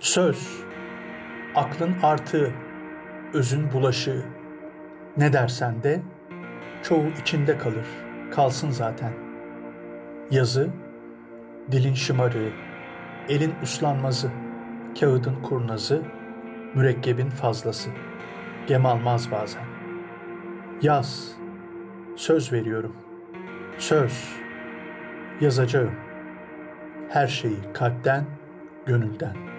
Söz, aklın artığı, özün bulaşığı. Ne dersen de çoğu içinde kalır, kalsın zaten. Yazı, dilin şımarığı, elin uslanmazı, kağıdın kurnazı, mürekkebin fazlası. Gem almaz bazen. Yaz, söz veriyorum. Söz, yazacağım. Her şeyi kalpten, gönülden.